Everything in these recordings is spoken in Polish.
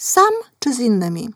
Sam czy z innymi?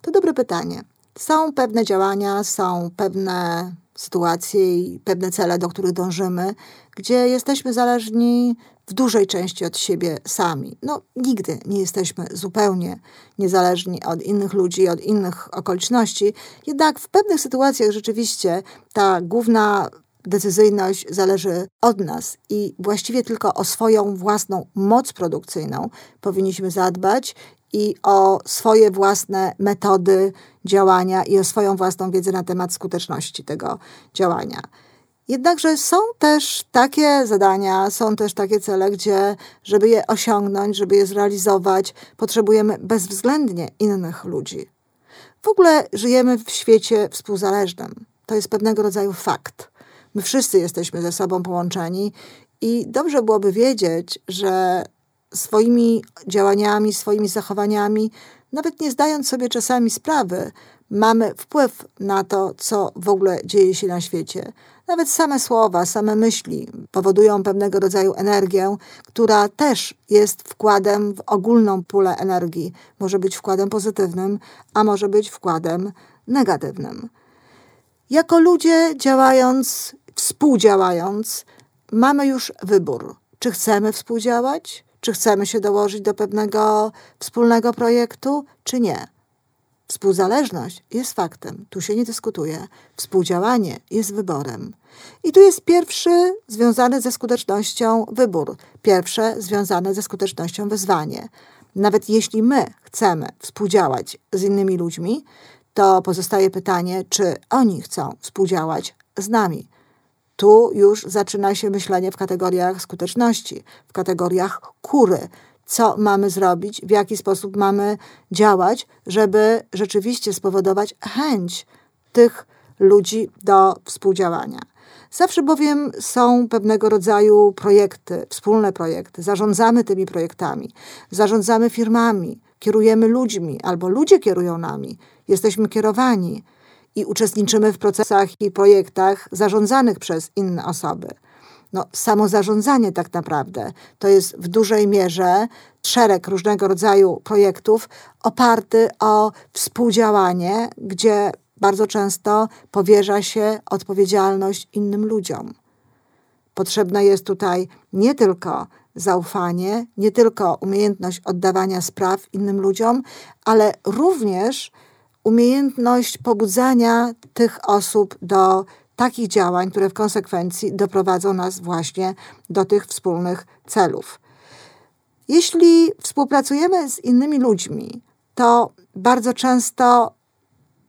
To dobre pytanie. Są pewne działania, są pewne sytuacje i pewne cele, do których dążymy, gdzie jesteśmy zależni w dużej części od siebie sami. No, nigdy nie jesteśmy zupełnie niezależni od innych ludzi, od innych okoliczności, jednak w pewnych sytuacjach rzeczywiście ta główna decyzyjność zależy od nas i właściwie tylko o swoją własną moc produkcyjną powinniśmy zadbać i o swoje własne metody działania i o swoją własną wiedzę na temat skuteczności tego działania. Jednakże są też takie zadania, są też takie cele, gdzie, żeby je osiągnąć, żeby je zrealizować, potrzebujemy bezwzględnie innych ludzi. W ogóle żyjemy w świecie współzależnym. To jest pewnego rodzaju fakt. My wszyscy jesteśmy ze sobą połączeni i dobrze byłoby wiedzieć, że swoimi działaniami, swoimi zachowaniami, nawet nie zdając sobie czasami sprawy, mamy wpływ na to, co w ogóle dzieje się na świecie. Nawet same słowa, same myśli powodują pewnego rodzaju energię, która też jest wkładem w ogólną pulę energii. Może być wkładem pozytywnym, a może być wkładem negatywnym. Jako ludzie działając, współdziałając, mamy już wybór, czy chcemy współdziałać, czy chcemy się dołożyć do pewnego wspólnego projektu, czy nie. Współzależność jest faktem, tu się nie dyskutuje. Współdziałanie jest wyborem. I tu jest pierwszy związany ze skutecznością wybór, pierwsze związane ze skutecznością wyzwanie. Nawet jeśli my chcemy współdziałać z innymi ludźmi, to pozostaje pytanie, czy oni chcą współdziałać z nami. Tu już zaczyna się myślenie w kategoriach skuteczności, w kategoriach kury, co mamy zrobić, w jaki sposób mamy działać, żeby rzeczywiście spowodować chęć tych ludzi do współdziałania. Zawsze bowiem są pewnego rodzaju projekty, wspólne projekty. Zarządzamy tymi projektami, zarządzamy firmami, kierujemy ludźmi albo ludzie kierują nami, jesteśmy kierowani i uczestniczymy w procesach i projektach zarządzanych przez inne osoby no, samo zarządzanie tak naprawdę to jest w dużej mierze szereg różnego rodzaju projektów oparty o współdziałanie, gdzie bardzo często powierza się odpowiedzialność innym ludziom. Potrzebne jest tutaj nie tylko zaufanie, nie tylko umiejętność oddawania spraw innym ludziom, ale również umiejętność pobudzania tych osób do takich działań, które w konsekwencji doprowadzą nas właśnie do tych wspólnych celów. Jeśli współpracujemy z innymi ludźmi, to bardzo często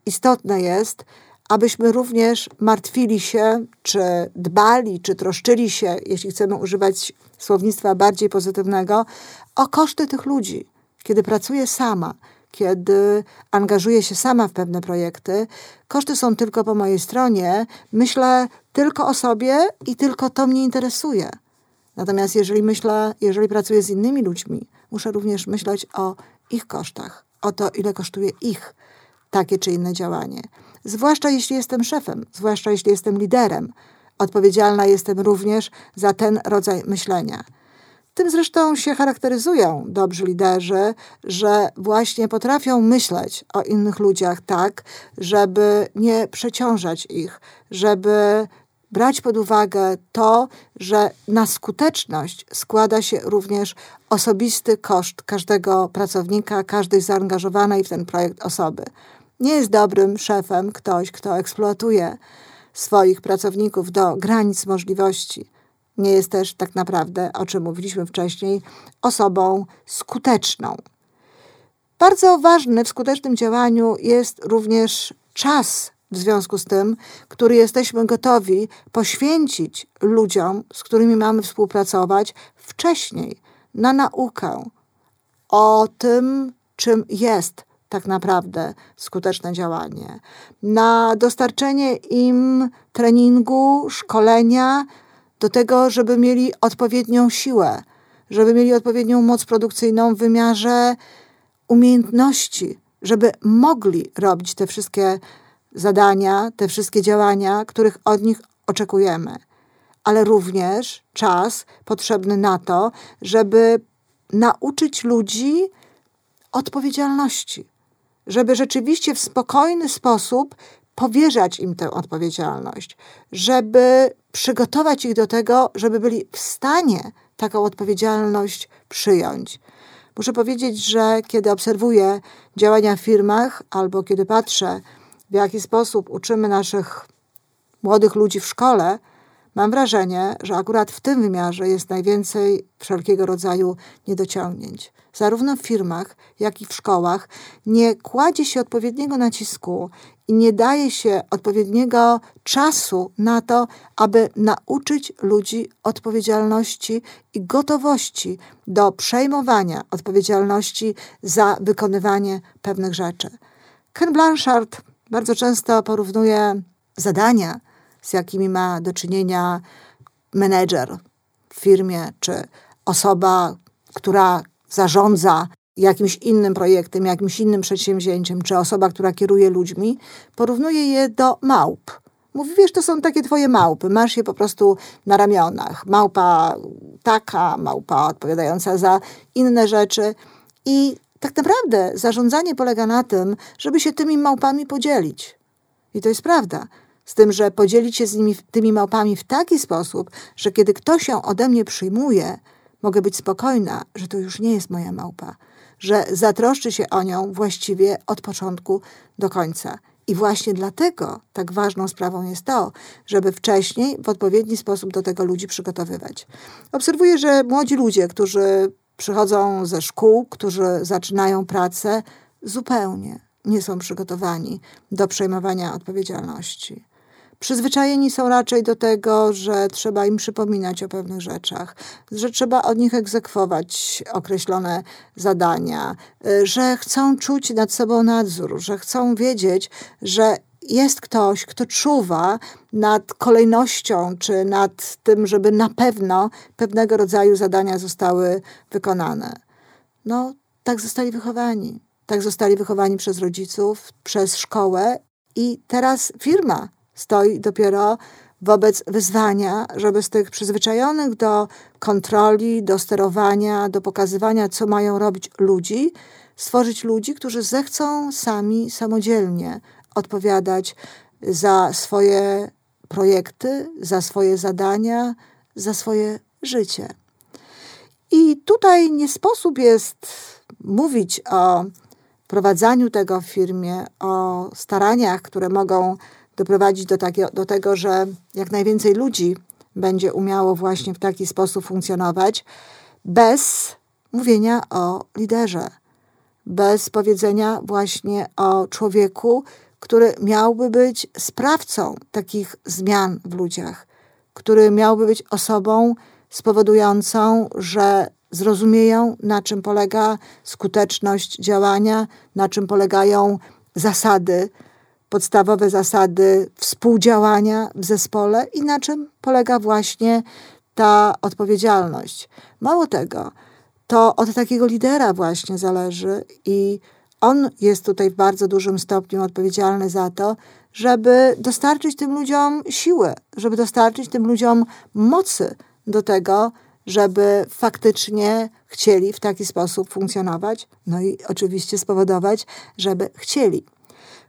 istotne jest, abyśmy również martwili się, czy dbali, czy troszczyli się, jeśli chcemy używać słownictwa bardziej pozytywnego, o koszty tych ludzi. Kiedy pracuję sama, kiedy angażuję się sama w pewne projekty, koszty są tylko po mojej stronie, myślę tylko o sobie i tylko to mnie interesuje. Natomiast jeżeli myślę, jeżeli pracuję z innymi ludźmi, muszę również myśleć o ich kosztach, o to, ile kosztuje ich takie czy inne działanie. Zwłaszcza jeśli jestem szefem, zwłaszcza jeśli jestem liderem. Odpowiedzialna jestem również za ten rodzaj myślenia. Tym zresztą się charakteryzują dobrzy liderzy, że właśnie potrafią myśleć o innych ludziach tak, żeby nie przeciążać ich, żeby brać pod uwagę to, że na skuteczność składa się również osobisty koszt każdego pracownika, każdej zaangażowanej w ten projekt osoby. Nie jest dobrym szefem ktoś, kto eksploatuje swoich pracowników do granic możliwości nie jest też tak naprawdę, o czym mówiliśmy wcześniej, osobą skuteczną. Bardzo ważny w skutecznym działaniu jest również czas w związku z tym, który jesteśmy gotowi poświęcić ludziom, z którymi mamy współpracować wcześniej na naukę o tym, czym jest tak naprawdę skuteczne działanie, na dostarczenie im treningu, szkolenia, do tego, żeby mieli odpowiednią siłę, żeby mieli odpowiednią moc produkcyjną w wymiarze umiejętności, żeby mogli robić te wszystkie zadania, te wszystkie działania, których od nich oczekujemy. Ale również czas potrzebny na to, żeby nauczyć ludzi odpowiedzialności, żeby rzeczywiście w spokojny sposób powierzać im tę odpowiedzialność, żeby przygotować ich do tego, żeby byli w stanie taką odpowiedzialność przyjąć. Muszę powiedzieć, że kiedy obserwuję działania w firmach albo kiedy patrzę, w jaki sposób uczymy naszych młodych ludzi w szkole, mam wrażenie, że akurat w tym wymiarze jest najwięcej wszelkiego rodzaju niedociągnięć. Zarówno w firmach, jak i w szkołach nie kładzie się odpowiedniego nacisku i nie daje się odpowiedniego czasu na to, aby nauczyć ludzi odpowiedzialności i gotowości do przejmowania odpowiedzialności za wykonywanie pewnych rzeczy. Ken Blanchard bardzo często porównuje zadania, z jakimi ma do czynienia menedżer w firmie, czy osoba, która zarządza jakimś innym projektem, jakimś innym przedsięwzięciem, czy osoba, która kieruje ludźmi, porównuje je do małp. Mówi, wiesz, to są takie twoje małpy, masz je po prostu na ramionach. Małpa taka, małpa odpowiadająca za inne rzeczy. I tak naprawdę zarządzanie polega na tym, żeby się tymi małpami podzielić. I to jest prawda. Z tym, że podzielić się z nimi, tymi małpami w taki sposób, że kiedy ktoś ją ode mnie przyjmuje, mogę być spokojna, że to już nie jest moja małpa, że zatroszczy się o nią właściwie od początku do końca. I właśnie dlatego tak ważną sprawą jest to, żeby wcześniej w odpowiedni sposób do tego ludzi przygotowywać. Obserwuję, że młodzi ludzie, którzy przychodzą ze szkół, którzy zaczynają pracę, zupełnie nie są przygotowani do przejmowania odpowiedzialności. Przyzwyczajeni są raczej do tego, że trzeba im przypominać o pewnych rzeczach, że trzeba od nich egzekwować określone zadania, y, że chcą czuć nad sobą nadzór, że chcą wiedzieć, że jest ktoś, kto czuwa nad kolejnością, czy nad tym, żeby na pewno pewnego rodzaju zadania zostały wykonane. No, tak zostali wychowani. Tak zostali wychowani przez rodziców, przez szkołę i teraz firma stoi dopiero wobec wyzwania, żeby z tych przyzwyczajonych do kontroli, do sterowania, do pokazywania, co mają robić ludzi, stworzyć ludzi, którzy zechcą sami, samodzielnie odpowiadać za swoje projekty, za swoje zadania, za swoje życie. I tutaj nie sposób jest mówić o prowadzeniu tego w firmie, o staraniach, które mogą doprowadzić do, takie, do tego, że jak najwięcej ludzi będzie umiało właśnie w taki sposób funkcjonować, bez mówienia o liderze, bez powiedzenia właśnie o człowieku, który miałby być sprawcą takich zmian w ludziach, który miałby być osobą spowodującą, że zrozumieją, na czym polega skuteczność działania, na czym polegają zasady, podstawowe zasady współdziałania w zespole i na czym polega właśnie ta odpowiedzialność. Mało tego, to od takiego lidera właśnie zależy i on jest tutaj w bardzo dużym stopniu odpowiedzialny za to, żeby dostarczyć tym ludziom siły, żeby dostarczyć tym ludziom mocy do tego, żeby faktycznie chcieli w taki sposób funkcjonować, no i oczywiście spowodować, żeby chcieli.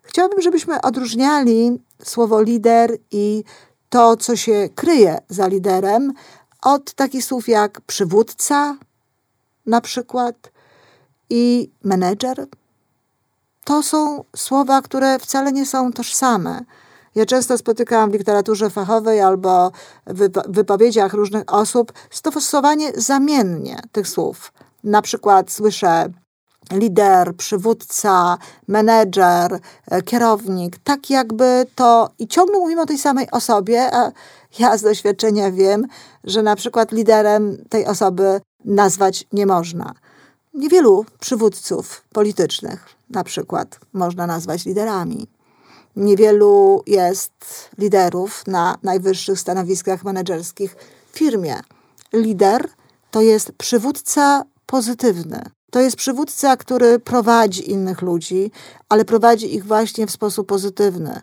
Chciałabym, żebyśmy odróżniali słowo lider i to, co się kryje za liderem, od takich słów jak przywódca, na przykład, i menedżer. To są słowa, które wcale nie są tożsame. Ja często spotykam w literaturze fachowej albo w wypowiedziach różnych osób stosowanie zamiennie tych słów. Na przykład słyszę lider, przywódca, menedżer, e, kierownik, tak jakby to i ciągle mówimy o tej samej osobie, a ja z doświadczenia wiem, że na przykład liderem tej osoby nazwać nie można. Niewielu przywódców politycznych na przykład można nazwać liderami. Niewielu jest liderów na najwyższych stanowiskach menedżerskich w firmie. Lider to jest przywódca pozytywny. To jest przywódca, który prowadzi innych ludzi, ale prowadzi ich właśnie w sposób pozytywny.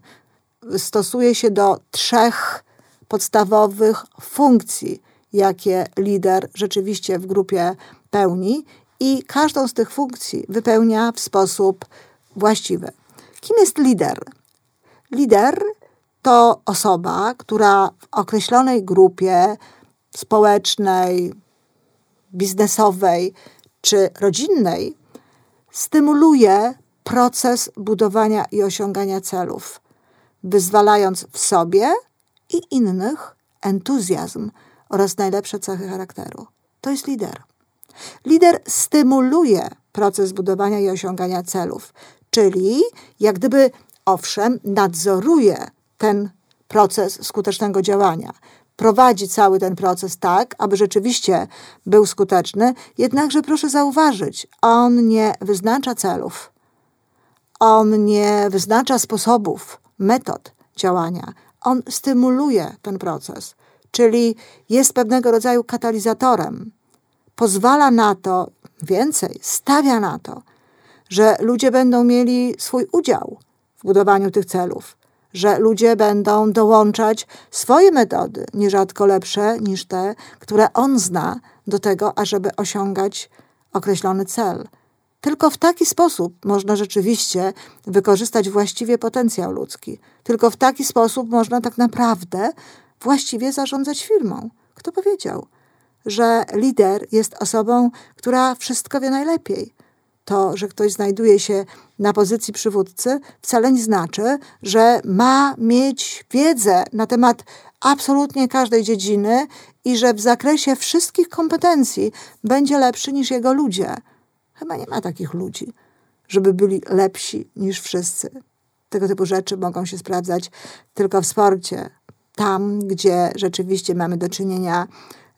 Stosuje się do trzech podstawowych funkcji, jakie lider rzeczywiście w grupie pełni i każdą z tych funkcji wypełnia w sposób właściwy. Kim jest lider? Lider to osoba, która w określonej grupie społecznej, biznesowej czy rodzinnej stymuluje proces budowania i osiągania celów, wyzwalając w sobie i innych entuzjazm oraz najlepsze cechy charakteru. To jest lider. Lider stymuluje proces budowania i osiągania celów, czyli jak gdyby, owszem, nadzoruje ten proces skutecznego działania. Prowadzi cały ten proces tak, aby rzeczywiście był skuteczny, jednakże proszę zauważyć, on nie wyznacza celów, on nie wyznacza sposobów, metod działania, on stymuluje ten proces, czyli jest pewnego rodzaju katalizatorem. Pozwala na to, więcej, stawia na to, że ludzie będą mieli swój udział w budowaniu tych celów, że ludzie będą dołączać swoje metody, nierzadko lepsze niż te, które on zna, do tego, ażeby osiągać określony cel. Tylko w taki sposób można rzeczywiście wykorzystać właściwie potencjał ludzki. Tylko w taki sposób można tak naprawdę właściwie zarządzać firmą. Kto powiedział, że lider jest osobą, która wszystko wie najlepiej? To, że ktoś znajduje się na pozycji przywódcy, wcale nie znaczy, że ma mieć wiedzę na temat absolutnie każdej dziedziny i że w zakresie wszystkich kompetencji będzie lepszy niż jego ludzie. Chyba nie ma takich ludzi, żeby byli lepsi niż wszyscy. Tego typu rzeczy mogą się sprawdzać tylko w sporcie. Tam, gdzie rzeczywiście mamy do czynienia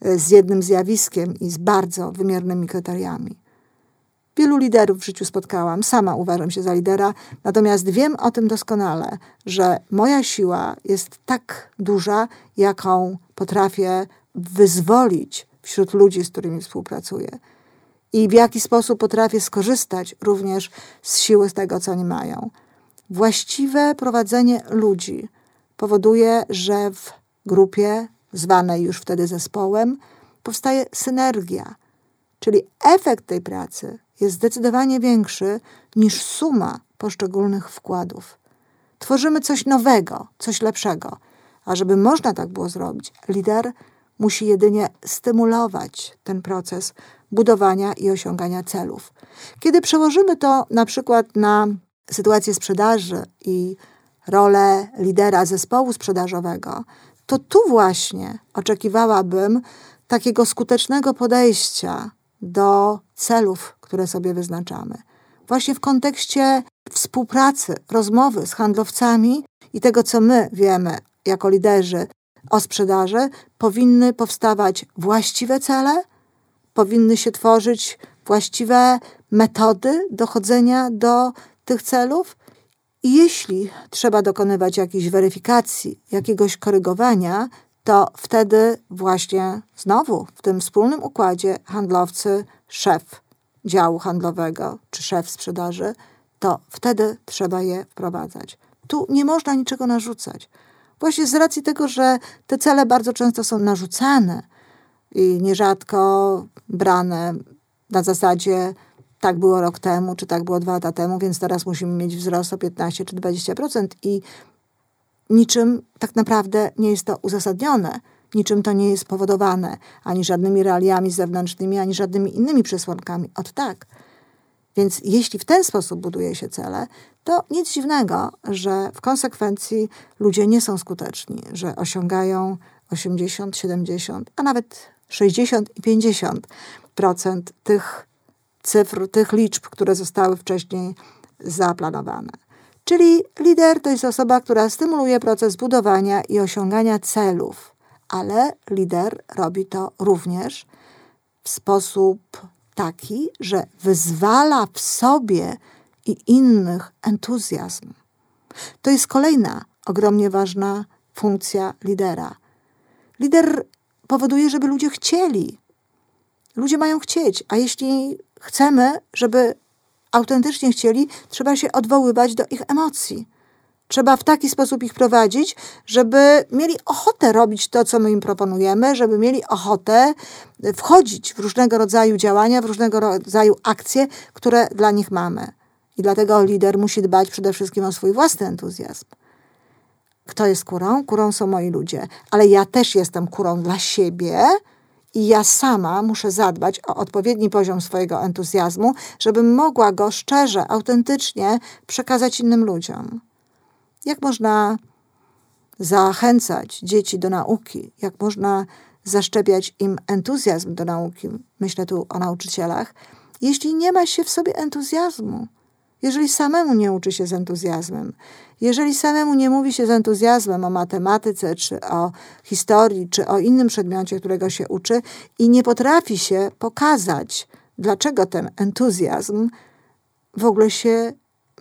e, z jednym zjawiskiem i z bardzo wymiernymi kryteriami. Wielu liderów w życiu spotkałam, sama uważam się za lidera, natomiast wiem o tym doskonale, że moja siła jest tak duża, jaką potrafię wyzwolić wśród ludzi, z którymi współpracuję i w jaki sposób potrafię skorzystać również z siły z tego, co oni mają. Właściwe prowadzenie ludzi powoduje, że w grupie, zwanej już wtedy zespołem, powstaje synergia, czyli efekt tej pracy jest zdecydowanie większy niż suma poszczególnych wkładów. Tworzymy coś nowego, coś lepszego. A żeby można tak było zrobić, lider musi jedynie stymulować ten proces budowania i osiągania celów. Kiedy przełożymy to na przykład na sytuację sprzedaży i rolę lidera zespołu sprzedażowego, to tu właśnie oczekiwałabym takiego skutecznego podejścia do celów, które sobie wyznaczamy. Właśnie w kontekście współpracy, rozmowy z handlowcami i tego, co my wiemy jako liderzy o sprzedaży, powinny powstawać właściwe cele, powinny się tworzyć właściwe metody dochodzenia do tych celów. I jeśli trzeba dokonywać jakiejś weryfikacji, jakiegoś korygowania, to wtedy właśnie znowu w tym wspólnym układzie handlowcy, szef działu handlowego czy szef sprzedaży, to wtedy trzeba je wprowadzać. Tu nie można niczego narzucać. Właśnie z racji tego, że te cele bardzo często są narzucane i nierzadko brane na zasadzie tak było rok temu, czy tak było dwa lata temu, więc teraz musimy mieć wzrost o 15 czy 20% i niczym tak naprawdę nie jest to uzasadnione, niczym to nie jest spowodowane ani żadnymi realiami zewnętrznymi, ani żadnymi innymi przesłankami. Od tak. Więc jeśli w ten sposób buduje się cele, to nic dziwnego, że w konsekwencji ludzie nie są skuteczni, że osiągają 80, 70, a nawet 60 i 50% tych cyfr, tych liczb, które zostały wcześniej zaplanowane. Czyli lider to jest osoba, która stymuluje proces budowania i osiągania celów, ale lider robi to również w sposób taki, że wyzwala w sobie i innych entuzjazm. To jest kolejna ogromnie ważna funkcja lidera. Lider powoduje, żeby ludzie chcieli. Ludzie mają chcieć, a jeśli chcemy, żeby autentycznie chcieli, trzeba się odwoływać do ich emocji. Trzeba w taki sposób ich prowadzić, żeby mieli ochotę robić to, co my im proponujemy, żeby mieli ochotę wchodzić w różnego rodzaju działania, w różnego rodzaju akcje, które dla nich mamy. I dlatego lider musi dbać przede wszystkim o swój własny entuzjazm. Kto jest kurą? Kurą są moi ludzie, ale ja też jestem kurą dla siebie i ja sama muszę zadbać o odpowiedni poziom swojego entuzjazmu, żebym mogła go szczerze, autentycznie przekazać innym ludziom. Jak można zachęcać dzieci do nauki? Jak można zaszczepiać im entuzjazm do nauki? Myślę tu o nauczycielach. Jeśli nie ma się w sobie entuzjazmu, jeżeli samemu nie uczy się z entuzjazmem, jeżeli samemu nie mówi się z entuzjazmem o matematyce, czy o historii, czy o innym przedmiocie, którego się uczy, i nie potrafi się pokazać, dlaczego ten entuzjazm w ogóle się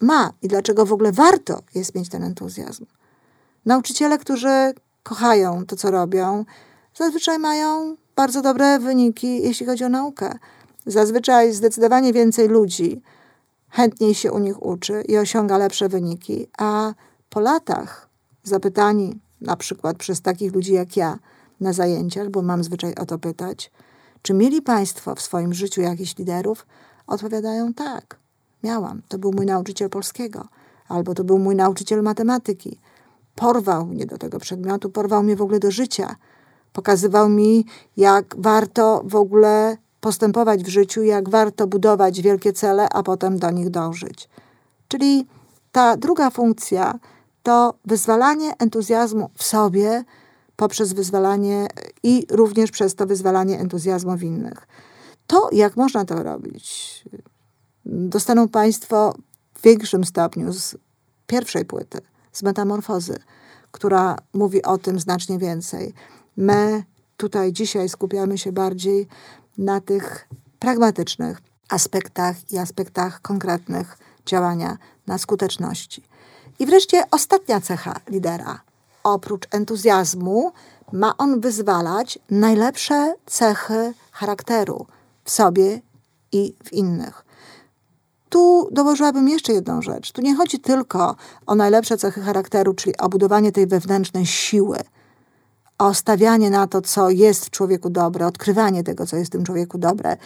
ma i dlaczego w ogóle warto jest mieć ten entuzjazm. Nauczyciele, którzy kochają to, co robią, zazwyczaj mają bardzo dobre wyniki, jeśli chodzi o naukę. Zazwyczaj zdecydowanie więcej ludzi chętniej się u nich uczy i osiąga lepsze wyniki, a po latach zapytani na przykład przez takich ludzi jak ja na zajęciach, bo mam zwyczaj o to pytać, czy mieli Państwo w swoim życiu jakichś liderów? Odpowiadają tak. Miałam. To był mój nauczyciel polskiego, albo to był mój nauczyciel matematyki. Porwał mnie do tego przedmiotu, porwał mnie w ogóle do życia. Pokazywał mi, jak warto w ogóle postępować w życiu, jak warto budować wielkie cele, a potem do nich dążyć. Czyli ta druga funkcja to wyzwalanie entuzjazmu w sobie poprzez wyzwalanie i również przez to wyzwalanie entuzjazmu w innych. To, jak można to robić, dostaną Państwo w większym stopniu z pierwszej płyty, z metamorfozy, która mówi o tym znacznie więcej. My tutaj dzisiaj skupiamy się bardziej na tych pragmatycznych aspektach i aspektach konkretnych działania, na skuteczności. I wreszcie ostatnia cecha lidera. Oprócz entuzjazmu ma on wyzwalać najlepsze cechy charakteru w sobie i w innych. Tu dołożyłabym jeszcze jedną rzecz. Tu nie chodzi tylko o najlepsze cechy charakteru, czyli o budowanie tej wewnętrznej siły, o stawianie na to, co jest w człowieku dobre, odkrywanie tego, co jest w tym człowieku dobre,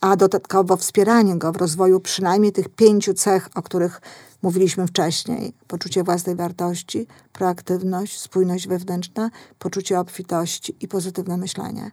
a dodatkowo wspieranie go w rozwoju przynajmniej tych pięciu cech, o których mówiliśmy wcześniej: poczucie własnej wartości, proaktywność, spójność wewnętrzna, poczucie obfitości i pozytywne myślenie.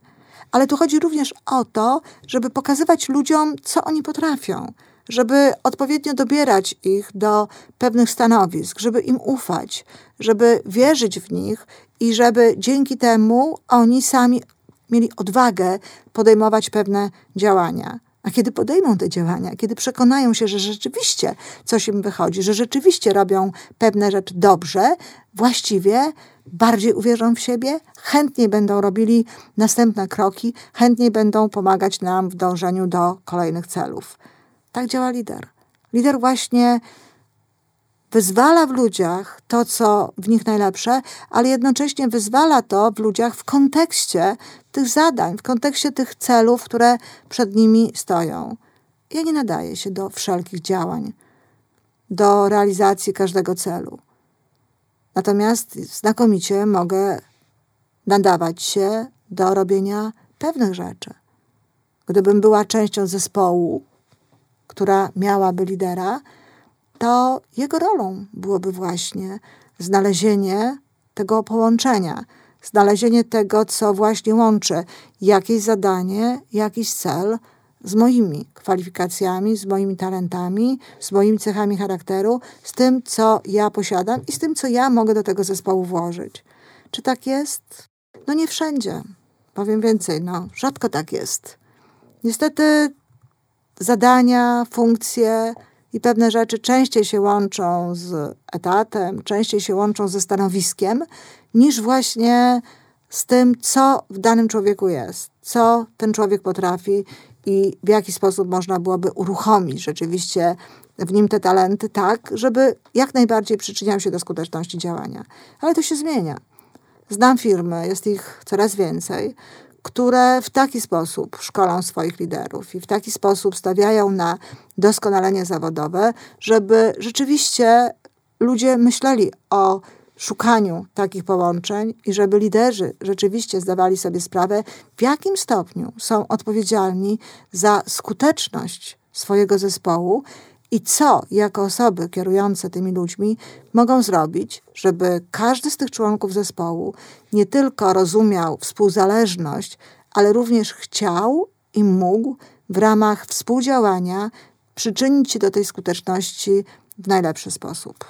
Ale tu chodzi również o to, żeby pokazywać ludziom, co oni potrafią, żeby odpowiednio dobierać ich do pewnych stanowisk, żeby im ufać, żeby wierzyć w nich i żeby dzięki temu oni sami mieli odwagę podejmować pewne działania. A kiedy podejmą te działania, kiedy przekonają się, że rzeczywiście coś im wychodzi, że rzeczywiście robią pewne rzeczy dobrze, właściwie bardziej uwierzą w siebie, chętniej będą robili następne kroki, chętniej będą pomagać nam w dążeniu do kolejnych celów. Tak działa lider. Lider właśnie wyzwala w ludziach to, co w nich najlepsze, ale jednocześnie wyzwala to w ludziach w kontekście tych zadań, w kontekście tych celów, które przed nimi stoją. Ja nie nadaję się do wszelkich działań, do realizacji każdego celu. Natomiast znakomicie mogę nadawać się do robienia pewnych rzeczy. Gdybym była częścią zespołu, która miałaby lidera, to jego rolą byłoby właśnie znalezienie tego połączenia, znalezienie tego, co właśnie łączy jakieś zadanie, jakiś cel z moimi kwalifikacjami, z moimi talentami, z moimi cechami charakteru, z tym, co ja posiadam i z tym, co ja mogę do tego zespołu włożyć. Czy tak jest? No nie wszędzie. Powiem więcej, no rzadko tak jest. Niestety zadania, funkcje i pewne rzeczy częściej się łączą z etatem, częściej się łączą ze stanowiskiem, niż właśnie z tym, co w danym człowieku jest, co ten człowiek potrafi i w jaki sposób można byłoby uruchomić rzeczywiście w nim te talenty tak, żeby jak najbardziej przyczyniał się do skuteczności działania. Ale to się zmienia. Znam firmy, jest ich coraz więcej, które w taki sposób szkolą swoich liderów i w taki sposób stawiają na doskonalenie zawodowe, żeby rzeczywiście ludzie myśleli o szukaniu takich połączeń i żeby liderzy rzeczywiście zdawali sobie sprawę, w jakim stopniu są odpowiedzialni za skuteczność swojego zespołu i co jako osoby kierujące tymi ludźmi mogą zrobić, żeby każdy z tych członków zespołu nie tylko rozumiał współzależność, ale również chciał i mógł w ramach współdziałania przyczynić się do tej skuteczności w najlepszy sposób.